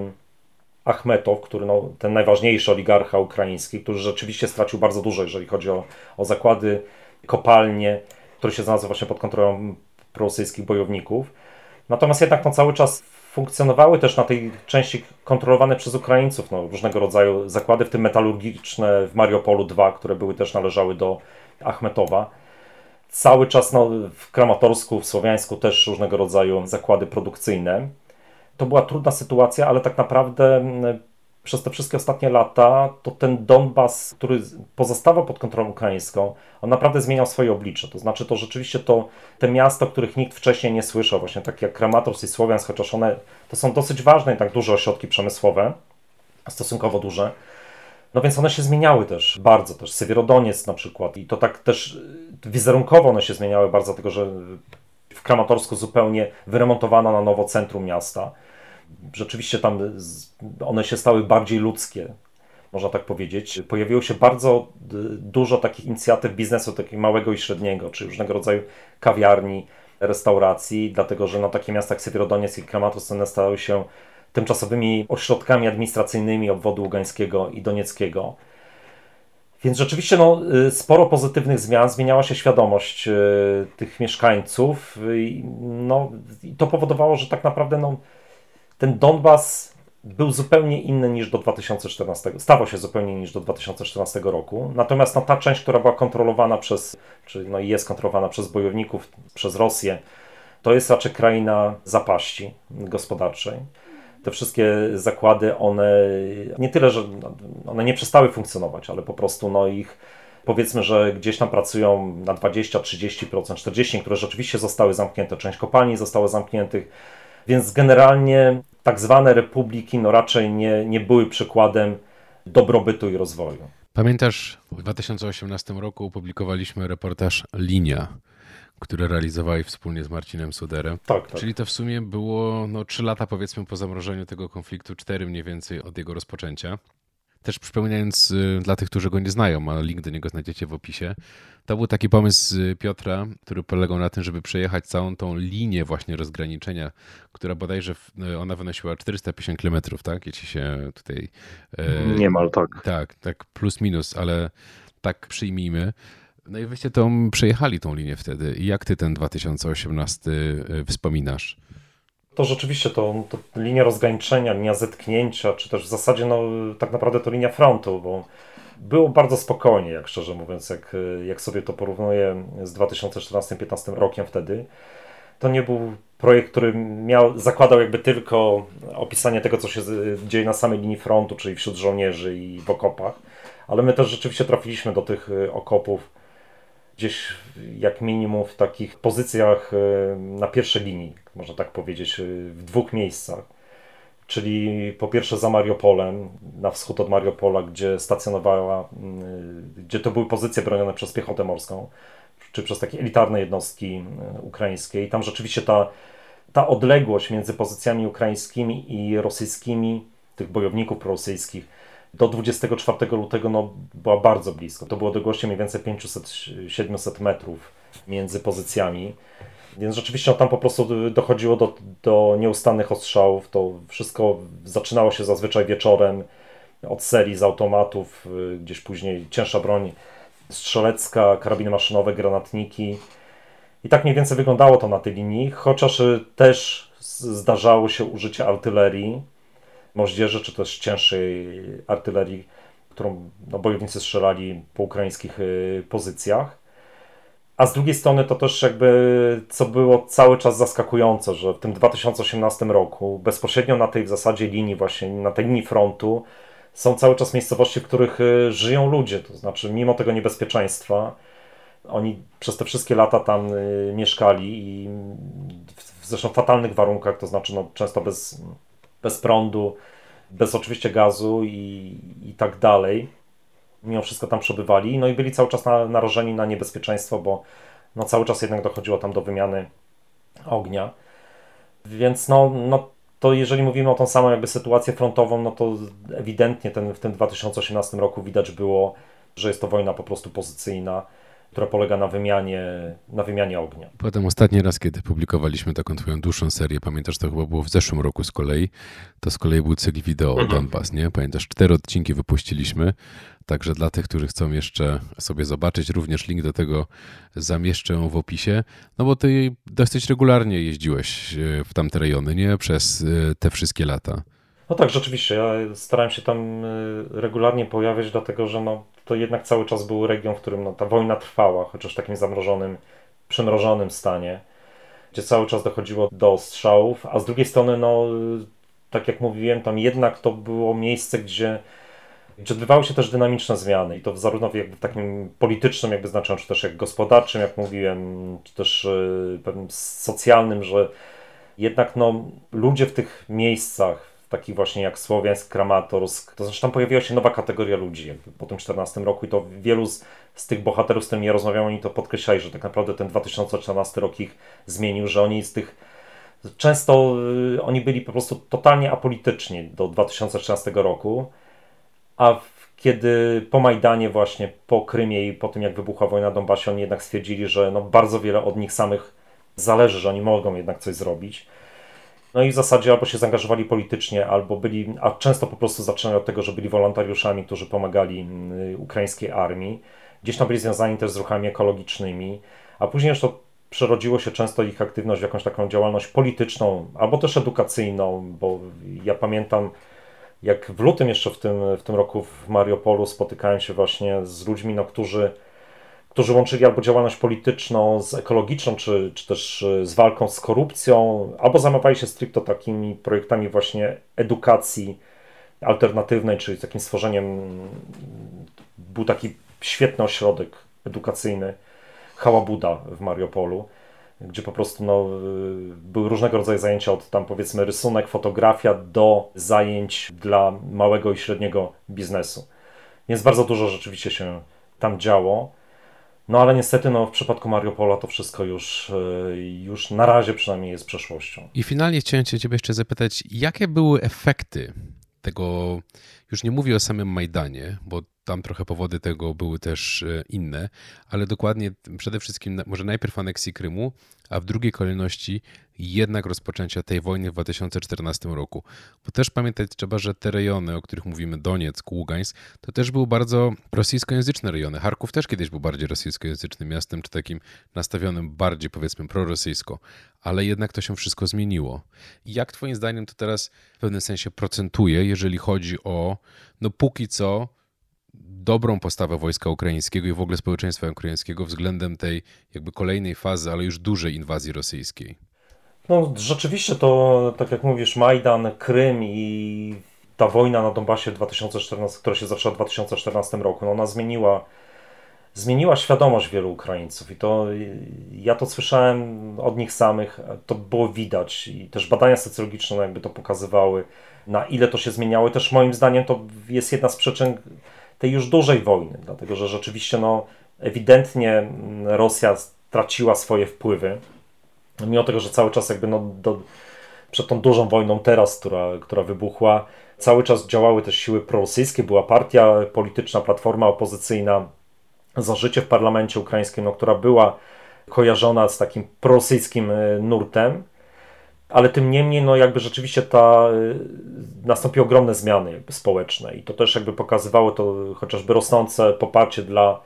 Speaker 4: Achmetow, który no, ten najważniejszy oligarcha ukraiński, który rzeczywiście stracił bardzo dużo, jeżeli chodzi o, o zakłady, kopalnie, które się znalazły właśnie pod kontrolą prorosyjskich bojowników. Natomiast jednak no, cały czas funkcjonowały też na tej części kontrolowane przez Ukraińców no, różnego rodzaju zakłady, w tym metalurgiczne w Mariupolu 2, które były też należały do Achmetowa. Cały czas no, w Kramatorsku, w Słowiańsku też różnego rodzaju zakłady produkcyjne to była trudna sytuacja, ale tak naprawdę mm, przez te wszystkie ostatnie lata to ten Donbas, który pozostawał pod kontrolą ukraińską, on naprawdę zmieniał swoje oblicze. To znaczy to rzeczywiście to te miasta, których nikt wcześniej nie słyszał, właśnie takie jak Kramatorsk i Słowiańsk, chociaż one to są dosyć ważne i tak duże ośrodki przemysłowe, stosunkowo duże. No więc one się zmieniały też bardzo, też Sywierodoniec na przykład i to tak też wizerunkowo one się zmieniały bardzo, dlatego że w Kramatorsku zupełnie wyremontowano na nowo centrum miasta rzeczywiście tam one się stały bardziej ludzkie, można tak powiedzieć. Pojawiło się bardzo dużo takich inicjatyw biznesu, takiego małego i średniego, czy różnego rodzaju kawiarni, restauracji, dlatego że na takie miasta jak Sywierodoniec i Kramatorsk one stały się tymczasowymi ośrodkami administracyjnymi obwodu ługańskiego i donieckiego. Więc rzeczywiście no, y, sporo pozytywnych zmian, zmieniała się świadomość y, tych mieszkańców. No, i to powodowało, że tak naprawdę no, ten Donbas był zupełnie inny niż do 2014, stawał się zupełnie niż do 2014 roku. Natomiast no, ta część, która była kontrolowana przez, czy no, jest kontrolowana przez bojowników, przez Rosję, to jest raczej kraina zapaści gospodarczej. Te wszystkie zakłady, one nie tyle, że one nie przestały funkcjonować, ale po prostu no, ich powiedzmy, że gdzieś tam pracują na 20, 30%, 40%, które rzeczywiście zostały zamknięte. Część kopalni została zamkniętych więc generalnie tak zwane republiki no raczej nie, nie były przykładem dobrobytu i rozwoju.
Speaker 3: Pamiętasz, w 2018 roku opublikowaliśmy reportaż Linia, który realizowali wspólnie z Marcinem Suderem.
Speaker 4: Tak, tak.
Speaker 3: Czyli to w sumie było no, 3 lata powiedzmy po zamrożeniu tego konfliktu, 4 mniej więcej od jego rozpoczęcia. Też przypominając y, dla tych, którzy go nie znają, a link do niego znajdziecie w opisie, to był taki pomysł Piotra, który polegał na tym, żeby przejechać całą tą linię właśnie rozgraniczenia, która bodajże y, ona wynosiła 450 km, tak? Jeśli się tutaj...
Speaker 4: Niemal tak.
Speaker 3: Tak, tak plus minus, ale tak przyjmijmy. No i wyście tą przejechali tą linię wtedy. I jak ty ten 2018 y, wspominasz?
Speaker 4: to rzeczywiście to, to, linia rozgraniczenia, linia zetknięcia, czy też w zasadzie no, tak naprawdę to linia frontu, bo było bardzo spokojnie, jak szczerze mówiąc, jak, jak sobie to porównuję z 2014-2015 rokiem wtedy. To nie był projekt, który miał, zakładał jakby tylko opisanie tego, co się dzieje na samej linii frontu, czyli wśród żołnierzy i w okopach, ale my też rzeczywiście trafiliśmy do tych okopów gdzieś jak minimum w takich pozycjach e, na pierwszej linii, można tak powiedzieć, e, w dwóch miejscach. Czyli po pierwsze za Mariupolem, na wschód od Mariupola, gdzie stacjonowała, e, gdzie to były pozycje bronione przez piechotę morską, czy przez takie elitarne jednostki ukraińskie. I tam rzeczywiście ta, ta odległość między pozycjami ukraińskimi i rosyjskimi, tych bojowników prorosyjskich, do 24 lutego no, była bardzo blisko. To było odległości mniej więcej 500-700 metrów między pozycjami. Więc rzeczywiście no, tam po prostu dochodziło do, do nieustannych ostrzałów. To wszystko zaczynało się zazwyczaj wieczorem od serii z automatów, y, gdzieś później cięższa broń strzelecka, karabiny maszynowe, granatniki. I tak mniej więcej wyglądało to na tej linii, chociaż też zdarzało się użycie artylerii, moździerzy, czy też cięższej artylerii, którą no, bojownicy strzelali po ukraińskich y, pozycjach. A z drugiej strony to też jakby, co było cały czas zaskakujące, że w tym 2018 roku, bezpośrednio na tej w zasadzie linii właśnie, na tej linii frontu, są cały czas miejscowości, w których y, żyją ludzie, to znaczy mimo tego niebezpieczeństwa, oni przez te wszystkie lata tam y, mieszkali i w zresztą fatalnych warunkach, to znaczy no, często bez, bez prądu, bez oczywiście gazu i, i tak dalej. Mimo wszystko tam przebywali, no i byli cały czas na, narażeni na niebezpieczeństwo, bo no, cały czas jednak dochodziło tam do wymiany ognia. Więc no, no to jeżeli mówimy o tą samą jakby sytuację frontową, no to ewidentnie ten, w tym 2018 roku widać było, że jest to wojna po prostu pozycyjna która polega na wymianie, na wymianie ognia.
Speaker 3: Potem ostatni raz, kiedy publikowaliśmy taką twoją dłuższą serię, pamiętasz, to chyba było w zeszłym roku z kolei, to z kolei był cykl wideo mhm. Donbass, nie? Pamiętasz, cztery odcinki wypuściliśmy, także dla tych, którzy chcą jeszcze sobie zobaczyć, również link do tego zamieszczę w opisie, no bo ty dosyć regularnie jeździłeś e, w tamte rejony, nie? Przez e, te wszystkie lata.
Speaker 4: No tak, rzeczywiście. Ja starałem się tam e, regularnie pojawiać, dlatego że no, to jednak cały czas był region, w którym no, ta wojna trwała, chociaż w takim zamrożonym, przymrożonym stanie, gdzie cały czas dochodziło do strzałów, a z drugiej strony, no, tak jak mówiłem, tam jednak to było miejsce, gdzie, gdzie odbywały się też dynamiczne zmiany i to zarówno w jakby takim politycznym jakby znaczeniu, czy też jak gospodarczym, jak mówiłem, czy też yy, pewnym socjalnym, że jednak no, ludzie w tych miejscach, takich właśnie jak Słowiańsk, Kramatorsk. To tam pojawiła się nowa kategoria ludzi po tym 14 roku i to wielu z, z tych bohaterów, z którymi ja rozmawiałem, oni to podkreślali, że tak naprawdę ten 2014 rok ich zmienił, że oni z tych często y, oni byli po prostu totalnie apolityczni do 2013 roku, a w, kiedy po Majdanie właśnie, po Krymie i po tym jak wybuchła wojna na Donbasie, oni jednak stwierdzili, że no bardzo wiele od nich samych zależy, że oni mogą jednak coś zrobić. No i w zasadzie albo się zaangażowali politycznie, albo byli, a często po prostu zaczynali od tego, że byli wolontariuszami, którzy pomagali mm, ukraińskiej armii. Gdzieś tam byli związani też z ruchami ekologicznymi, a później już to przerodziło się często ich aktywność w jakąś taką działalność polityczną, albo też edukacyjną, bo ja pamiętam, jak w lutym jeszcze w tym, w tym roku w Mariupolu spotykałem się właśnie z ludźmi, no, którzy którzy łączyli albo działalność polityczną z ekologiczną, czy, czy też e, z walką z korupcją, albo zajmowali się stricte takimi projektami właśnie edukacji alternatywnej, czyli takim stworzeniem, był taki świetny ośrodek edukacyjny Hałabuda w Mariupolu, gdzie po prostu no, e, były różnego rodzaju zajęcia od tam powiedzmy rysunek, fotografia do zajęć dla małego i średniego biznesu. Więc bardzo dużo rzeczywiście się tam działo. No ale niestety no, w przypadku Mariopola to wszystko już, e, już na razie przynajmniej jest przeszłością.
Speaker 3: I finalnie chciałem Cię Ciebie jeszcze zapytać, jakie były efekty tego, już nie mówię o samym Majdanie, bo tam trochę powody tego były też e, inne, ale dokładnie przede wszystkim może najpierw aneksji Krymu, a w drugiej kolejności jednak rozpoczęcia tej wojny w 2014 roku. Bo też pamiętać trzeba, że te rejony, o których mówimy, Donieck, Ługańsk, to też były bardzo rosyjskojęzyczne rejony. Charków też kiedyś był bardziej rosyjskojęzycznym miastem, czy takim nastawionym bardziej powiedzmy prorosyjsko, ale jednak to się wszystko zmieniło. Jak twoim zdaniem to teraz w pewnym sensie procentuje, jeżeli chodzi o, no póki co, dobrą postawę wojska ukraińskiego i w ogóle społeczeństwa ukraińskiego względem tej jakby kolejnej fazy, ale już dużej inwazji rosyjskiej?
Speaker 4: No rzeczywiście to, tak jak mówisz, Majdan, Krym i ta wojna na Donbasie 2014, która się zaczęła w 2014 roku, no ona zmieniła, zmieniła świadomość wielu Ukraińców i to ja to słyszałem od nich samych, to było widać i też badania socjologiczne no jakby to pokazywały, na ile to się zmieniało. Też moim zdaniem to jest jedna z przyczyn tej już dużej wojny, dlatego że rzeczywiście no, ewidentnie Rosja straciła swoje wpływy, mimo tego, że cały czas jakby no, do, przed tą dużą wojną teraz, która, która wybuchła, cały czas działały też siły prorosyjskie, była partia polityczna, platforma opozycyjna za życie w parlamencie ukraińskim, no, która była kojarzona z takim prorosyjskim e, nurtem, ale tym niemniej, no jakby rzeczywiście ta, y, nastąpiły ogromne zmiany społeczne i to też jakby pokazywało to chociażby rosnące poparcie dla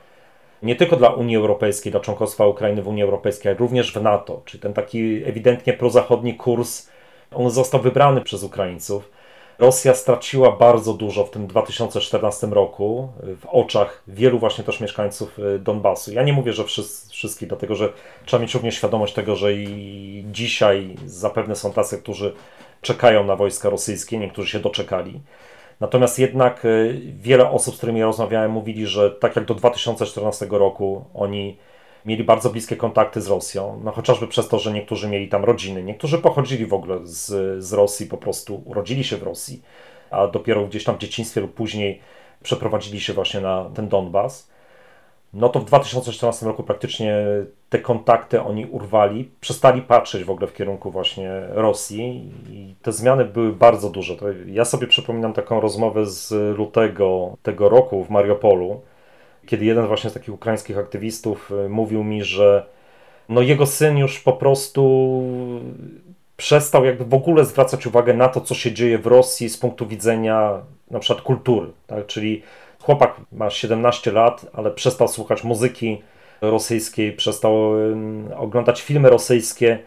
Speaker 4: nie tylko dla Unii Europejskiej, dla członkostwa Ukrainy w Unii Europejskiej, ale również w NATO. Czyli ten taki ewidentnie prozachodni kurs, on został wybrany przez Ukraińców. Rosja straciła bardzo dużo w tym 2014 roku w oczach wielu właśnie też mieszkańców y, Donbasu. Ja nie mówię, że wszystkich, dlatego że trzeba mieć również świadomość tego, że i dzisiaj zapewne są tacy, którzy czekają na wojska rosyjskie, niektórzy się doczekali. Natomiast jednak y, wiele osób, z którymi rozmawiałem, mówili, że tak jak do 2014 roku oni mieli bardzo bliskie kontakty z Rosją, no chociażby przez to, że niektórzy mieli tam rodziny, niektórzy pochodzili w ogóle z, z Rosji, po prostu urodzili się w Rosji, a dopiero gdzieś tam w dzieciństwie lub później przeprowadzili się właśnie na ten Donbas. No to w 2014 roku praktycznie te kontakty oni urwali, przestali patrzeć w ogóle w kierunku właśnie Rosji i te zmiany były bardzo duże. Ja sobie przypominam taką rozmowę z lutego tego roku w Mariupolu, kiedy jeden właśnie z takich ukraińskich aktywistów y, mówił mi, że no jego syn już po prostu przestał jakby w ogóle zwracać uwagę na to, co się dzieje w Rosji z punktu widzenia na przykład kultury. Tak? Czyli chłopak ma 17 lat, ale przestał słuchać muzyki rosyjskiej, przestał oglądać filmy rosyjskie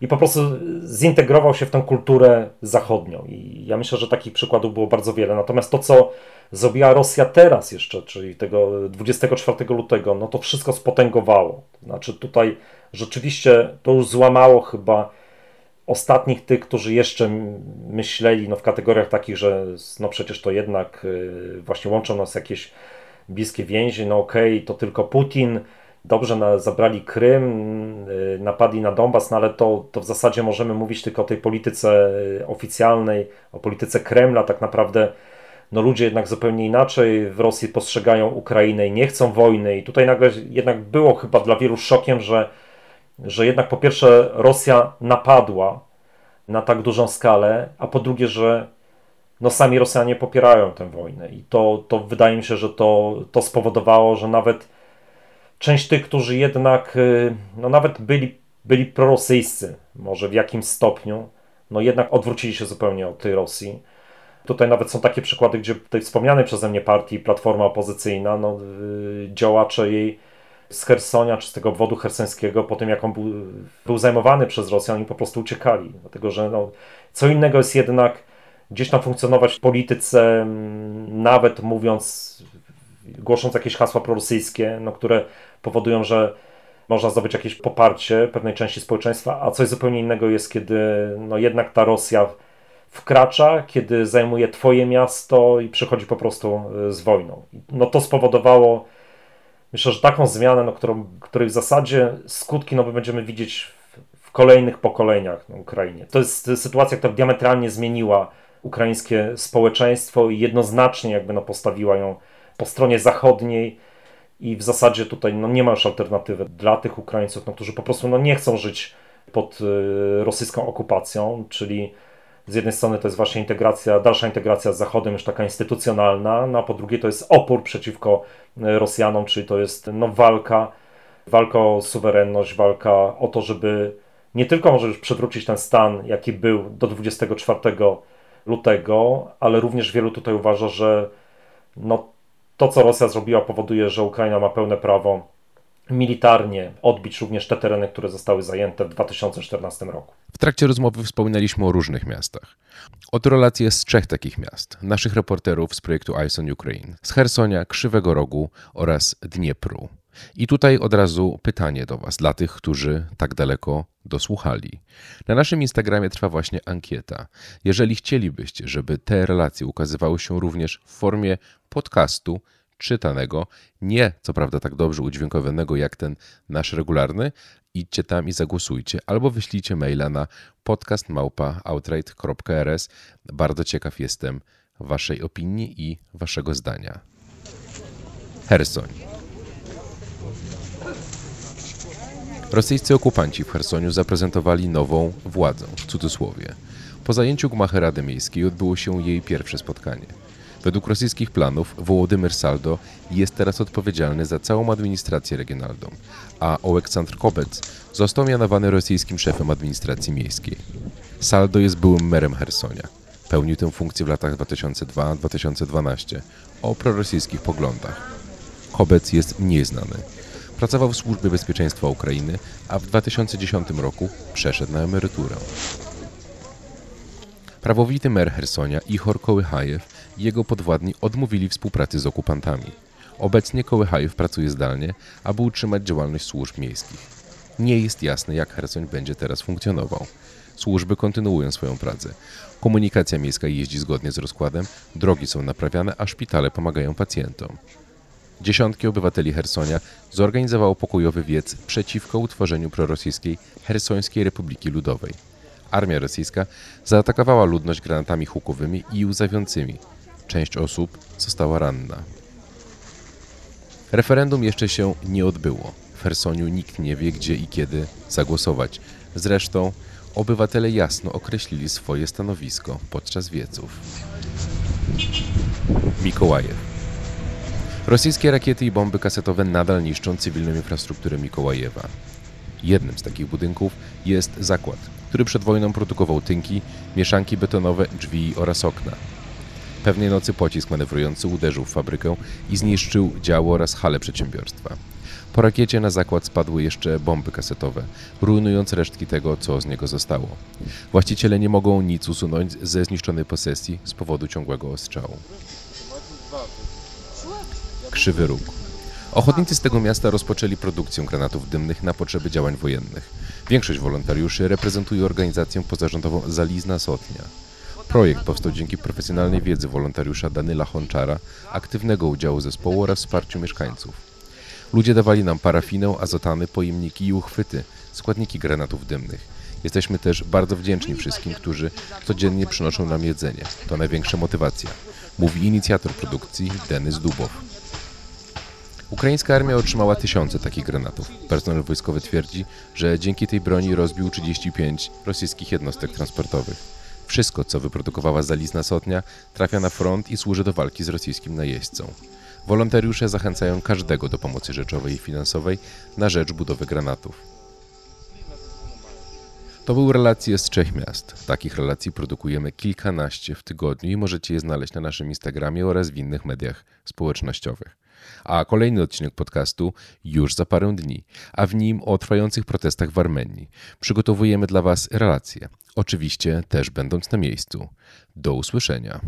Speaker 4: i po prostu zintegrował się w tę kulturę zachodnią. I ja myślę, że takich przykładów było bardzo wiele. Natomiast to, co zrobiła Rosja teraz jeszcze, czyli tego 24 lutego, no to wszystko spotęgowało. Znaczy tutaj rzeczywiście to już złamało chyba ostatnich tych, którzy jeszcze myśleli no, w kategoriach takich, że no przecież to jednak y, właśnie łączą nas jakieś bliskie więzi, no okej, okay, to tylko Putin, dobrze na, zabrali Krym, y, napadli na Donbas, no ale to, to w zasadzie możemy mówić tylko o tej polityce y, oficjalnej, o polityce Kremla, tak naprawdę no ludzie jednak zupełnie inaczej w Rosji postrzegają Ukrainę i nie chcą wojny. I tutaj nagle jednak było chyba dla wielu szokiem, że, że jednak po pierwsze Rosja napadła na tak dużą skalę, a po drugie, że no sami Rosjanie popierają tę wojnę i to, to wydaje mi się, że to, to spowodowało, że nawet część tych, którzy jednak y, no nawet byli, byli prorosyjscy, może w jakimś stopniu, no jednak odwrócili się zupełnie od tej Rosji. Tutaj nawet są takie przykłady, gdzie tej wspomnianej przeze mnie partii Platforma Opozycyjna, no, y, działacze jej z Hersonia czy z tego obwodu hersońskiego, po tym jak on był, był zajmowany przez Rosjan, oni po prostu uciekali. Dlatego, że no, co innego jest jednak gdzieś tam funkcjonować w polityce, mm, nawet mówiąc, głosząc jakieś hasła prorosyjskie, no, które powodują, że można zdobyć jakieś poparcie pewnej części społeczeństwa, a coś zupełnie innego jest, kiedy no, jednak ta Rosja wkracza, kiedy zajmuje twoje miasto i przychodzi po prostu y, z wojną. No to spowodowało, myślę, że taką zmianę, no, którą, której w zasadzie skutki no, będziemy widzieć w, w kolejnych pokoleniach na Ukrainie. To jest sytuacja, która diametralnie zmieniła ukraińskie społeczeństwo i jednoznacznie jakby no, postawiła ją po stronie zachodniej i w zasadzie tutaj no, nie ma już alternatywy dla tych Ukraińców, no, którzy po prostu no, nie chcą żyć pod y, rosyjską okupacją, czyli z jednej strony to jest właśnie integracja, dalsza integracja z Zachodem, już taka instytucjonalna, no a po drugie to jest opór przeciwko e, Rosjanom, czyli to jest no, walka, walka o suwerenność, walka o to, żeby nie tylko może już przywrócić ten stan, jaki był do 24 lutego, ale również wielu tutaj uważa, że no, to, co Rosja zrobiła, powoduje, że Ukraina ma pełne prawo militarnie odbić również te tereny, które zostały zajęte w 2014 roku.
Speaker 1: W trakcie rozmowy wspominaliśmy o różnych miastach. Oto relacje z trzech takich miast, naszych reporterów z projektu Eyes on Ukraine, z Hersonia, Krzywego Rogu oraz Dniepru. I tutaj od razu pytanie do Was, dla tych, którzy tak daleko dosłuchali. Na naszym Instagramie trwa właśnie ankieta. Jeżeli chcielibyście, żeby te relacje ukazywały się również w formie podcastu, czytanego, nie co prawda tak dobrze udźwiękowionego jak ten nasz regularny, idźcie tam i zagłosujcie, albo wyślijcie maila na podcastmałpa.outright.rs. Bardzo ciekaw jestem Waszej opinii i Waszego zdania. Hersoń. Rosyjscy okupanci w Hersoniu zaprezentowali nową władzę, w cudzysłowie. Po zajęciu gmachy Rady Miejskiej odbyło się jej pierwsze spotkanie. Według rosyjskich planów Wołodymyr Saldo jest teraz odpowiedzialny za całą administrację regionalną, a Oleksandr Kobec został mianowany rosyjskim szefem administracji miejskiej. Saldo jest byłym merem Hersonia. Pełnił tę funkcję w latach 2002-2012 o prorosyjskich poglądach. Kobec jest mniej znany. Pracował w Służbie Bezpieczeństwa Ukrainy, a w 2010 roku przeszedł na emeryturę. Prawowity mer Hersonia Ichor Kołychajew jego podwładni odmówili współpracy z okupantami. Obecnie Kołychajew pracuje zdalnie, aby utrzymać działalność służb miejskich. Nie jest jasne, jak Hersoń będzie teraz funkcjonował. Służby kontynuują swoją pracę. Komunikacja miejska jeździ zgodnie z rozkładem, drogi są naprawiane, a szpitale pomagają pacjentom. Dziesiątki obywateli Hersonia zorganizowało pokojowy wiec przeciwko utworzeniu prorosyjskiej Hersońskiej Republiki Ludowej. Armia rosyjska zaatakowała ludność granatami hukowymi i łzawiącymi. Część osób została ranna. Referendum jeszcze się nie odbyło. W Hersoniu nikt nie wie, gdzie i kiedy zagłosować. Zresztą obywatele jasno określili swoje stanowisko podczas wieców. Mikołajew. Rosyjskie rakiety i bomby kasetowe nadal niszczą cywilną infrastrukturę Mikołajewa. Jednym z takich budynków jest zakład, który przed wojną produkował tynki, mieszanki betonowe, drzwi oraz okna. Pewnej nocy pocisk manewrujący uderzył w fabrykę i zniszczył działo oraz hale przedsiębiorstwa. Po rakiecie na zakład spadły jeszcze bomby kasetowe, rujnując resztki tego, co z niego zostało. Właściciele nie mogą nic usunąć ze zniszczonej posesji z powodu ciągłego ostrzału. Krzywy Róg. Ochotnicy z tego miasta rozpoczęli produkcję granatów dymnych na potrzeby działań wojennych. Większość wolontariuszy reprezentuje organizację pozarządową Zalizna Sotnia. Projekt powstał dzięki profesjonalnej wiedzy wolontariusza Danyla Honczara, aktywnego udziału zespołu oraz wsparciu mieszkańców. Ludzie dawali nam parafinę, azotany, pojemniki i uchwyty, składniki granatów dymnych. Jesteśmy też bardzo wdzięczni wszystkim, którzy codziennie przynoszą nam jedzenie. To największa motywacja, mówi inicjator produkcji Denis Dubow. Ukraińska armia otrzymała tysiące takich granatów. Personel wojskowy twierdzi, że dzięki tej broni rozbił 35 rosyjskich jednostek transportowych. Wszystko, co wyprodukowała zalizna sotnia, trafia na front i służy do walki z rosyjskim najeźdźcą. Wolontariusze zachęcają każdego do pomocy rzeczowej i finansowej na rzecz budowy granatów. To były relacje z trzech miast. Takich relacji produkujemy kilkanaście w tygodniu i możecie je znaleźć na naszym Instagramie oraz w innych mediach społecznościowych. A kolejny odcinek podcastu już za parę dni, a w nim o trwających protestach w Armenii. Przygotowujemy dla Was relacje, oczywiście też będąc na miejscu. Do usłyszenia.